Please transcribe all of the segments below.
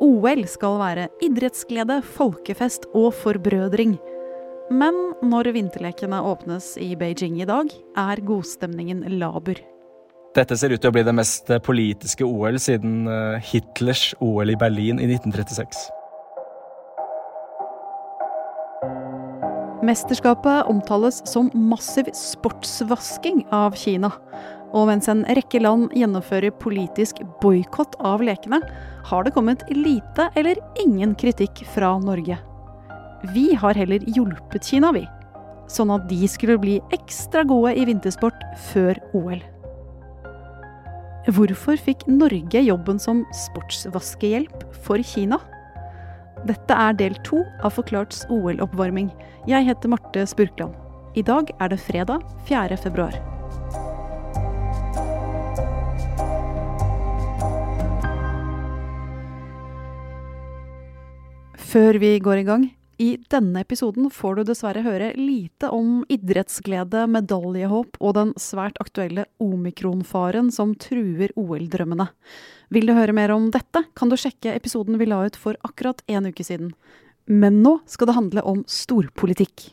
OL skal være idrettsglede, folkefest og forbrødring. Men når vinterlekene åpnes i Beijing i dag, er godstemningen laber. Dette ser ut til å bli det mest politiske OL siden eh, Hitlers OL i Berlin i 1936. Mesterskapet omtales som massiv sportsvasking av Kina. Og mens en rekke land gjennomfører politisk boikott av lekene, har det kommet lite eller ingen kritikk fra Norge. Vi har heller hjulpet Kina, vi. Sånn at de skulle bli ekstra gode i vintersport før OL. Hvorfor fikk Norge jobben som sportsvaskehjelp for Kina? Dette er del to av Forklarts OL-oppvarming. Jeg heter Marte Spurkland. I dag er det fredag 4. februar. Før vi går i gang, i denne episoden får du dessverre høre lite om idrettsglede, medaljehåp og den svært aktuelle omikronfaren som truer OL-drømmene. Vil du høre mer om dette, kan du sjekke episoden vi la ut for akkurat en uke siden. Men nå skal det handle om storpolitikk.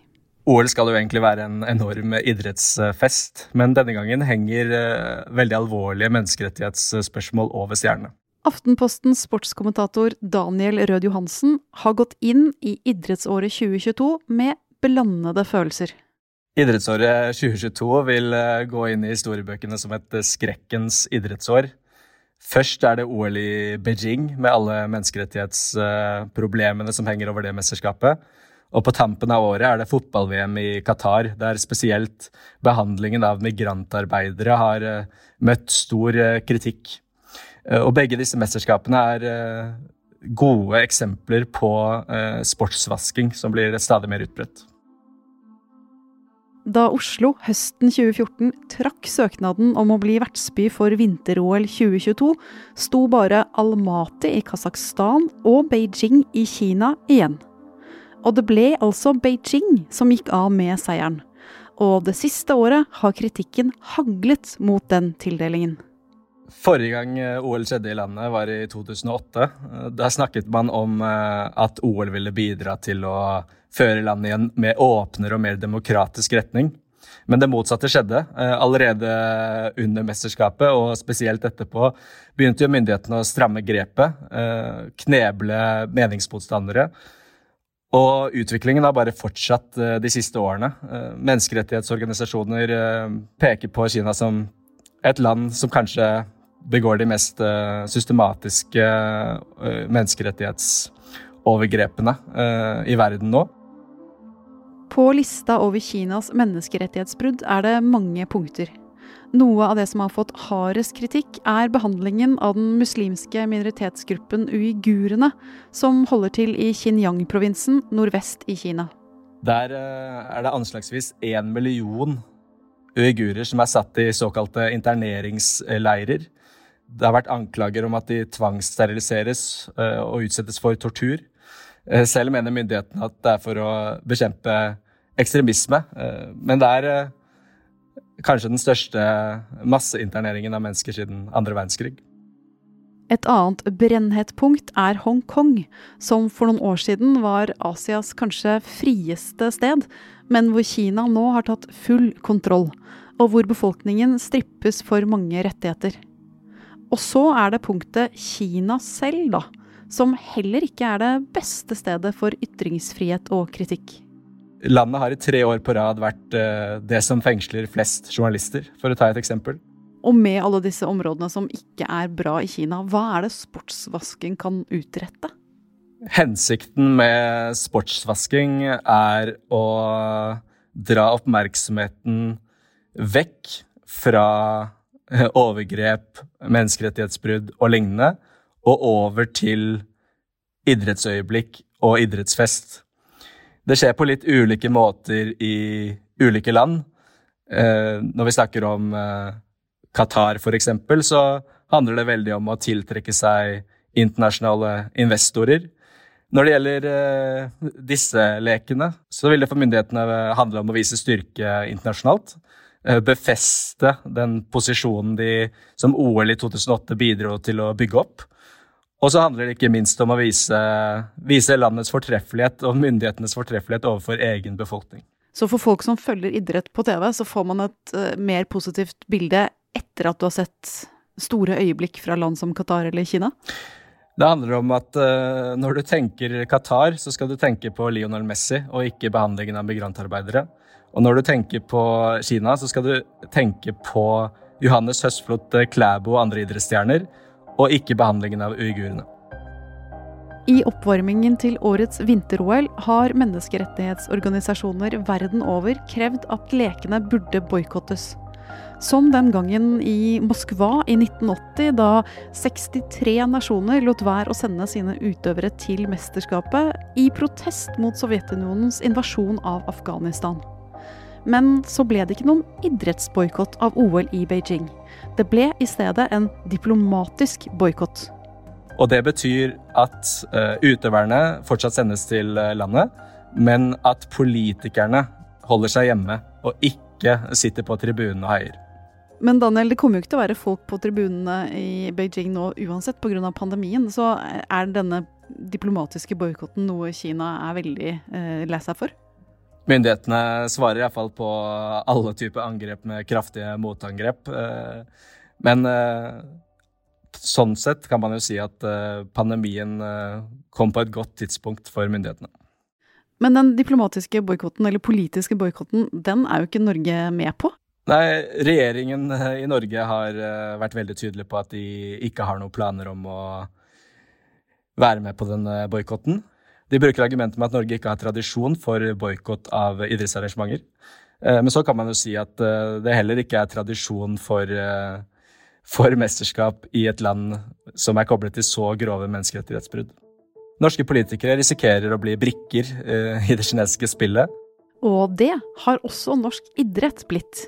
OL skal jo egentlig være en enorm idrettsfest, men denne gangen henger eh, veldig alvorlige menneskerettighetsspørsmål over stjernene. Aftenpostens sportskommentator Daniel Rød Johansen har gått inn i idrettsåret 2022 med blandede følelser. Idrettsåret 2022 vil eh, gå inn i historiebøkene som et eh, skrekkens idrettsår. Først er det OL i Beijing, med alle menneskerettighetsproblemene som henger over det mesterskapet. Og på tampen av året er det fotball-VM i Qatar, der spesielt behandlingen av migrantarbeidere har eh, møtt stor kritikk. Eh, og begge disse mesterskapene er eh, gode eksempler på eh, sportsvasking som blir stadig mer utbredt. Da Oslo høsten 2014 trakk søknaden om å bli vertsby for vinter-OL 2022, sto bare Almaty i Kasakhstan og Beijing i Kina igjen. Og det ble altså Beijing som gikk av med seieren. Og det siste året har kritikken haglet mot den tildelingen. Forrige gang eh, OL skjedde i landet, var i 2008. Eh, da snakket man om eh, at OL ville bidra til å føre landet i en mer åpnere og mer demokratisk retning. Men det motsatte skjedde. Allerede under mesterskapet, og spesielt etterpå, begynte jo myndighetene å stramme grepet, kneble meningsmotstandere. Og utviklingen har bare fortsatt de siste årene. Menneskerettighetsorganisasjoner peker på Kina som et land som kanskje begår de mest uh, systematiske uh, menneskerettighetsovergrepene uh, i verden nå. På lista over Kinas menneskerettighetsbrudd er det mange punkter. Noe av det som har fått hardest kritikk, er behandlingen av den muslimske minoritetsgruppen uigurene, som holder til i Xinjiang-provinsen nordvest i Kina. Der er det anslagsvis én million uigurer som er satt i såkalte interneringsleirer. Det har vært anklager om at de tvangssteriliseres eh, og utsettes for tortur. Eh, selv mener myndighetene at det er for å bekjempe ekstremisme. Eh, men det er kanskje den største masseinterneringen av mennesker siden andre verdenskrig. Et annet brennhett punkt er Hongkong, som for noen år siden var Asias kanskje frieste sted, men hvor Kina nå har tatt full kontroll, og hvor befolkningen strippes for mange rettigheter. Og så er det punktet Kina selv, da. Som heller ikke er det beste stedet for ytringsfrihet og kritikk. Landet har i tre år på rad vært uh, det som fengsler flest journalister, for å ta et eksempel. Og med alle disse områdene som ikke er bra i Kina, hva er det sportsvasking kan utrette? Hensikten med sportsvasking er å dra oppmerksomheten vekk fra overgrep, menneskerettighetsbrudd og lignende, og over til idrettsøyeblikk og idrettsfest. Det skjer på litt ulike måter i ulike land. Eh, når vi snakker om eh, Qatar, f.eks., så handler det veldig om å tiltrekke seg internasjonale investorer. Når det gjelder eh, disse lekene, så vil det for myndighetene handle om å vise styrke internasjonalt. Eh, befeste den posisjonen de som OL i 2008 bidro til å bygge opp. Og så handler det ikke minst om å vise, vise landets fortreffelighet og myndighetenes fortreffelighet overfor egen befolkning. Så for folk som følger idrett på TV, så får man et uh, mer positivt bilde etter at du har sett store øyeblikk fra land som Qatar eller Kina? Det handler om at uh, når du tenker Qatar, så skal du tenke på Lionel Messi og ikke behandlingen av migrantarbeidere. Og når du tenker på Kina, så skal du tenke på Johannes Høstflot Klæbo og andre idrettsstjerner og ikke behandlingen av uigurene. I oppvarmingen til årets vinter-OL har menneskerettighetsorganisasjoner verden over krevd at lekene burde boikottes. Som den gangen i Moskva i 1980, da 63 nasjoner lot være å sende sine utøvere til mesterskapet i protest mot Sovjetunionens invasjon av Afghanistan. Men så ble det ikke noen idrettsboikott av OL i Beijing. Det ble i stedet en diplomatisk boikott. Og det betyr at uh, utøverne fortsatt sendes til uh, landet, men at politikerne holder seg hjemme og ikke sitter på tribunene og heier. Men Daniel, det kommer jo ikke til å være folk på tribunene i Beijing nå uansett pga. pandemien. Så er denne diplomatiske boikotten noe Kina er veldig eh, lei seg for? Myndighetene svarer iallfall på alle typer angrep med kraftige motangrep. Eh, men eh, sånn sett kan man jo si at eh, pandemien kom på et godt tidspunkt for myndighetene. Men den diplomatiske boikotten, eller politiske boikotten, den er jo ikke Norge med på? Nei, regjeringen i Norge har vært veldig tydelig på at de ikke har noen planer om å være med på den boikotten. De bruker argumentet med at Norge ikke har tradisjon for boikott av idrettsarrangementer. Eh, men så kan man jo si at eh, det heller ikke er tradisjon for, eh, for mesterskap i et land som er koblet til så grove menneskerettighetsbrudd. Norske politikere risikerer å bli brikker i det kinesiske spillet. Og det har også norsk idrett blitt.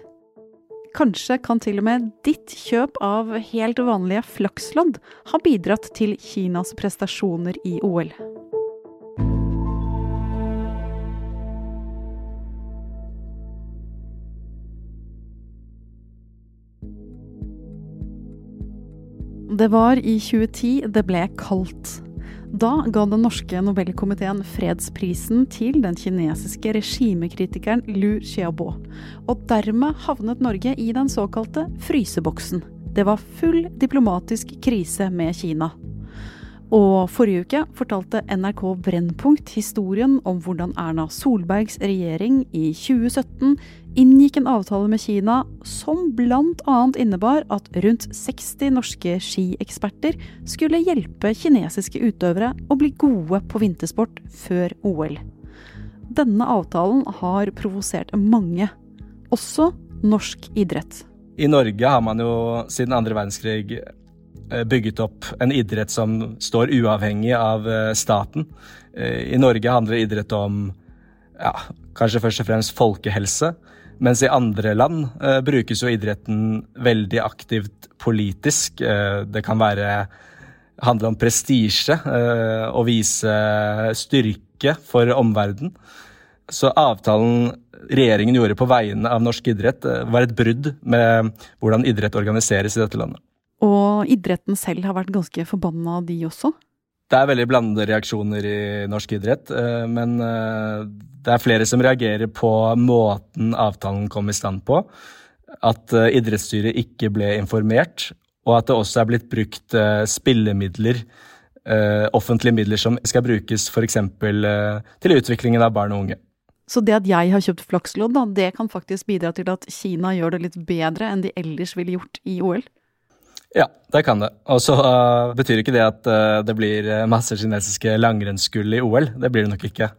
Kanskje kan til og med ditt kjøp av helt vanlige flakslodd ha bidratt til Kinas prestasjoner i OL. Det var i 2010 det ble kaldt. Da ga den norske Nobelkomiteen fredsprisen til den kinesiske regimekritikeren Lu Xiaobo. Og dermed havnet Norge i den såkalte fryseboksen. Det var full diplomatisk krise med Kina. Og forrige uke fortalte NRK Brennpunkt historien om hvordan Erna Solbergs regjering i 2017 inngikk en avtale med Kina som bl.a. innebar at rundt 60 norske skieksperter skulle hjelpe kinesiske utøvere å bli gode på vintersport før OL. Denne avtalen har provosert mange, også norsk idrett. I Norge har man jo siden andre verdenskrig Eh, bygget opp en idrett som står uavhengig av eh, staten. Eh, I Norge handler idrett om ja, kanskje først og fremst folkehelse. Mens i andre land eh, brukes jo idretten veldig aktivt politisk. Eh, det kan være handle om prestisje eh, og vise styrke for omverdenen. Så avtalen regjeringen gjorde på vegne av norsk idrett, var et brudd med hvordan idrett organiseres i dette landet. Og idretten selv har vært ganske forbanna, de også? Det er veldig blandede reaksjoner i norsk idrett, eh, men eh, det er flere som reagerer på måten avtalen kom i stand på. At eh, idrettsstyret ikke ble informert, og at det også er blitt brukt spillemidler, offentlige midler som skal brukes f.eks. til utviklingen av barn og unge. Så det at jeg har kjøpt flakslodd, det kan faktisk bidra til at Kina gjør det litt bedre enn de ellers ville gjort i OL? Ja, det kan det. Og så uh, betyr ikke det at uh, det blir eh, masse kinesiske langrennsgull i OL. Det blir det nok ikke.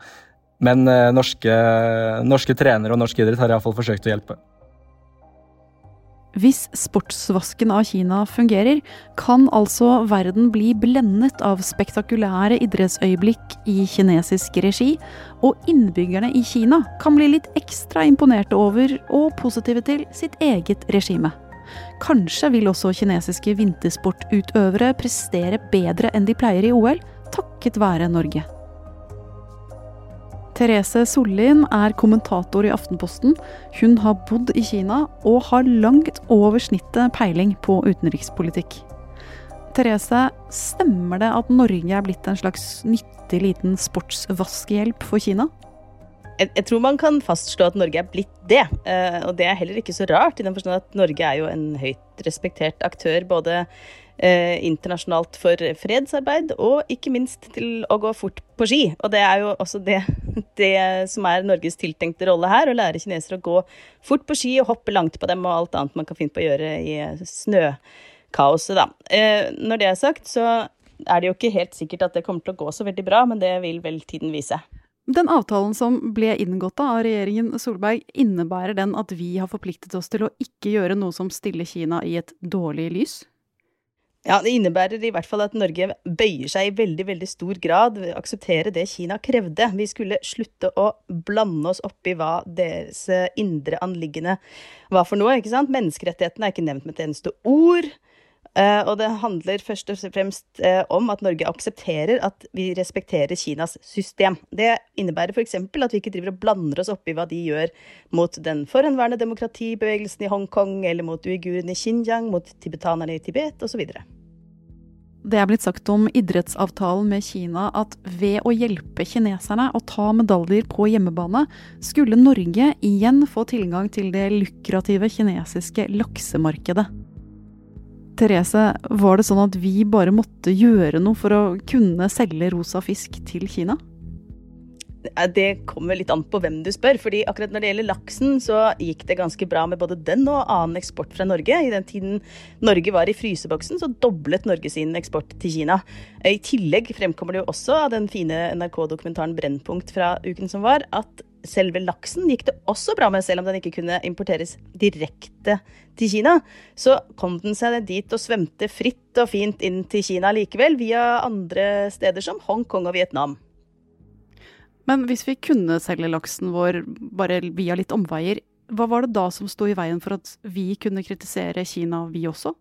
Men uh, norske, norske trenere og norsk idrett har iallfall forsøkt å hjelpe. Hvis sportsvasken av Kina fungerer, kan altså verden bli blendet av spektakulære idrettsøyeblikk i kinesisk regi, og innbyggerne i Kina kan bli litt ekstra imponerte over og positive til sitt eget regime. Kanskje vil også kinesiske vintersportutøvere prestere bedre enn de pleier i OL, takket være Norge. Therese Sollien er kommentator i Aftenposten. Hun har bodd i Kina og har langt over snittet peiling på utenrikspolitikk. Therese, stemmer det at Norge er blitt en slags nyttig liten sportsvaskehjelp for Kina? Jeg, jeg, tror man kan fastslå at Norge er blitt det. Uh, og det er heller ikke så rart, i den forstand at Norge er jo en høyt respektert aktør både uh, internasjonalt for fredsarbeid og ikke minst til å gå fort på ski. Og det er jo også det, det som er Norges tiltenkte rolle her, å lære kinesere å gå fort på ski og hoppe langt på dem og alt annet man kan finne på å gjøre i snøkaoset, da. Uh, når det er sagt, så er det jo ikke helt sikkert at det kommer til å gå så veldig bra, men det vil vel tiden vise. Den avtalen som ble inngått av regjeringen Solberg, innebærer den at vi har forpliktet oss til å ikke gjøre noe som stiller Kina i et dårlig lys? Ja, Det innebærer i hvert fall at Norge bøyer seg i veldig veldig stor grad ved å akseptere det Kina krevde. Vi skulle slutte å blande oss opp i hva deres indre anliggende var for noe. ikke sant? Menneskerettighetene er ikke nevnt med et eneste ord. Uh, og det handler først og fremst uh, om at Norge aksepterer at vi respekterer Kinas system. Det innebærer f.eks. at vi ikke driver og blander oss opp i hva de gjør mot den forhenværende demokratibevegelsen i Hongkong, eller mot uigurene i Xinjiang, mot tibetanerne i Tibet osv. Det er blitt sagt om idrettsavtalen med Kina at ved å hjelpe kineserne å ta medaljer på hjemmebane, skulle Norge igjen få tilgang til det lukrative kinesiske laksemarkedet. Therese, var det sånn at vi bare måtte gjøre noe for å kunne selge rosa fisk til Kina? Det kommer litt an på hvem du spør. fordi akkurat når det gjelder laksen, så gikk det ganske bra med både den og annen eksport fra Norge. I den tiden Norge var i fryseboksen, så doblet Norge sin eksport til Kina. I tillegg fremkommer det jo også av den fine NRK-dokumentaren Brennpunkt fra uken som var, at selve laksen gikk det også bra med, selv om den ikke kunne importeres direkte til Kina. Så kom den seg dit og svømte fritt og fint inn til Kina likevel, via andre steder som Hongkong og Vietnam. Men hvis vi kunne selge laksen vår bare via litt omveier, hva var det da som sto i veien for at vi kunne kritisere Kina, vi også?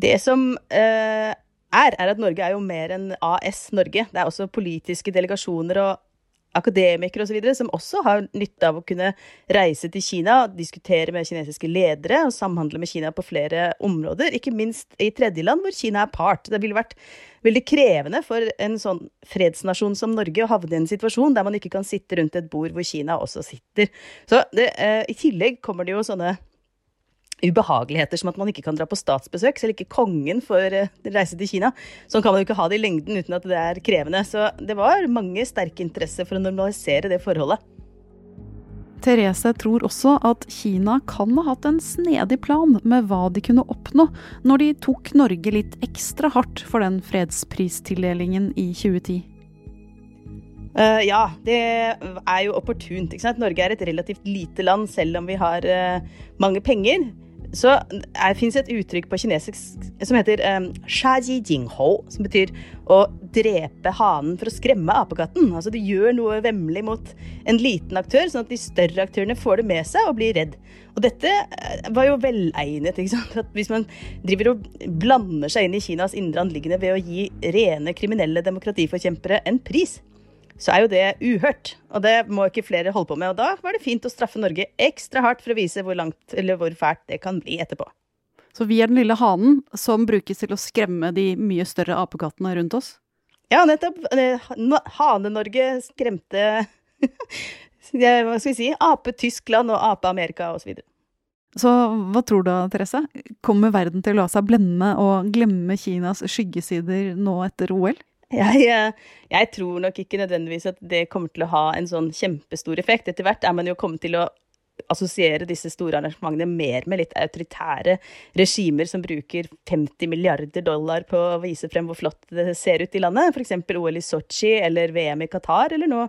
Det som eh, er, er at Norge er jo mer enn AS Norge. Det er også politiske delegasjoner og akademikere osv. som også har nytte av å kunne reise til Kina, diskutere med kinesiske ledere og samhandle med Kina på flere områder. Ikke minst i tredjeland, hvor Kina er part. Det ville vært veldig krevende for en sånn fredsnasjon som Norge å havne i en situasjon der man ikke kan sitte rundt et bord hvor Kina også sitter. Så det, eh, I tillegg kommer det jo sånne ubehageligheter som at man ikke kan dra på statsbesøk, selv ikke kongen får eh, reise til Kina. Sånn kan man jo ikke ha det i lengden uten at det er krevende. Så det var mange sterke interesser for å normalisere det forholdet. Therese tror også at Kina kan ha hatt en snedig plan med hva de kunne oppnå når de tok Norge litt ekstra hardt for den fredspristildelingen i 2010. Uh, eh, ja, det er jo opportunt. Norge er et relativt lite land, selv om vi har uh, mange penger. Så det fins et uttrykk på kinesisk som heter um, som betyr å drepe hanen for å skremme apekatten. Altså du gjør noe vemmelig mot en liten aktør, sånn at de større aktørene får det med seg og blir redd. Og dette eh, var jo velegnet. ikke sant? At hvis man driver og blander seg inn i Kinas indre anliggende ved å gi rene kriminelle demokratiforkjempere en pris, så er jo det uhørt. Og det må ikke flere holde på med. Og da var det fint å straffe Norge ekstra hardt for å vise hvor langt eller hvor fælt det kan bli etterpå. Så vi er den lille hanen som brukes til å skremme de mye større apekattene rundt oss? Ja, nettopp. Hane-Norge skremte Hva skal vi si? Ape-Tyskland og Ape-Amerika osv. Så, så hva tror du, Therese? Kommer verden til å la seg blende og glemme Kinas skyggesider nå etter OL? Jeg, jeg, tror nok ikke nødvendigvis at det kommer til å ha en sånn kjempestor effekt. Etter hvert er man jo kommet til å assosiere disse store arrangementene mer med litt autoritære regimer som bruker 50 milliarder dollar på å vise frem hvor flott det ser ut i landet. F.eks. OL i Sotsji eller VM i Qatar, eller nå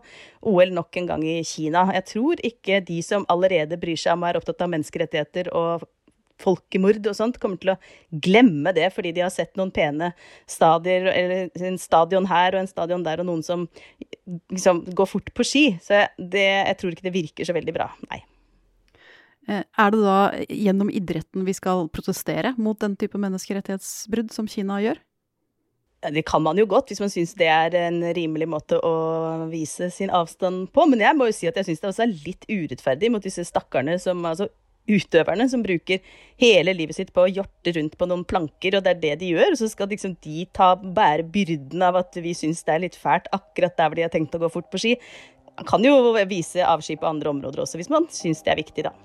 OL nok en gang i Kina. Jeg tror ikke de som allerede bryr seg om og er opptatt av menneskerettigheter og folkemord og sånt, kommer til å glemme det fordi de har sett noen pene stadier, eller en stadion her og en stadion der, og noen som liksom går fort på ski. Så det, jeg tror ikke det virker så veldig bra, nei. Eh, er det da gjennom idretten vi skal protestere mot den type menneskerettighetsbrudd som Kina gjør? Det kan man jo godt, hvis man syns det er en rimelig måte å vise sin avstand på. Men jeg må jo si at jeg syns det også er litt urettferdig mot disse stakkarene som altså utøverne som bruker hele livet sitt på å hjorte rundt på noen planker, og det er det de gjør. Og så skal liksom de ta, bære byrden av at vi syns det er litt fælt akkurat der hvor de har tenkt å gå fort på ski. Man kan jo vise avski på andre områder også, hvis man syns det er viktig, da.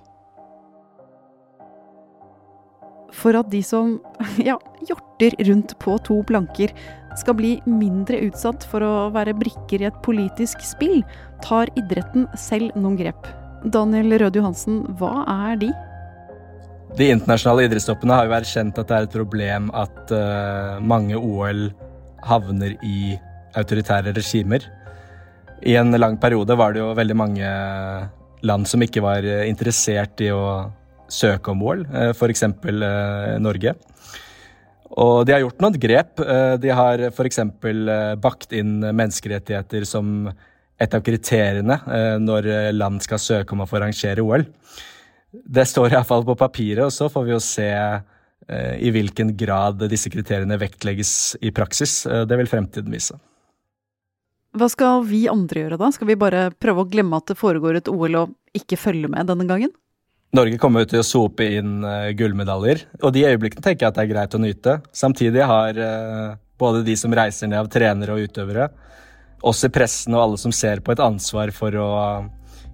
For at de som ja, hjorter rundt på to planker skal bli mindre utsatt for å være brikker i et politisk spill, tar idretten selv noen grep. Daniel Røde Johansen, hva er de? De internasjonale idrettstoppene har jo erkjent at det er et problem at uh, mange OL havner i autoritære regimer. I en lang periode var det jo veldig mange land som ikke var interessert i å søke om OL, uh, f.eks. Norge. Og de har gjort noen grep. De har f.eks. Bakt inn menneskerettigheter som et av kriteriene eh, når land skal søke om å få arrangere OL. Det står iallfall på papiret, og så får vi jo se eh, i hvilken grad disse kriteriene vektlegges i praksis. Eh, det vil fremtiden vise. Hva skal vi andre gjøre da? Skal vi bare prøve å glemme at det foregår et OL og ikke følge med denne gangen? Norge kommer til å sope inn gullmedaljer, og de øyeblikkene tenker jeg at det er greit å nyte. Samtidig har både de som reiser ned av trenere og utøvere, oss i pressen og alle som ser på, et ansvar for å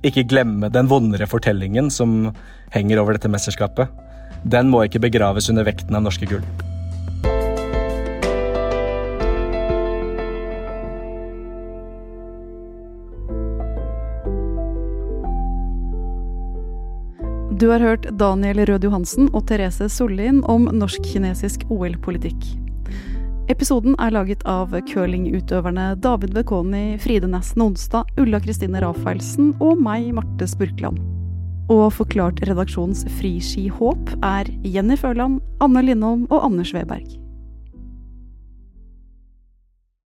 ikke glemme den vondere fortellingen som henger over dette mesterskapet. Den må ikke begraves under vekten av norske gull. Du har hørt Daniel Rød Johansen og Therese Sollien om norsk-kinesisk OL-politikk. Episoden er laget av curlingutøverne David Vekoni, Fride Næss Nonstad, Ulla Kristine Rafaelsen og meg, Marte Spurkland. Og forklart redaksjonens friskihåp er Jenny Førland, Anne Lindholm og Anders Weberg.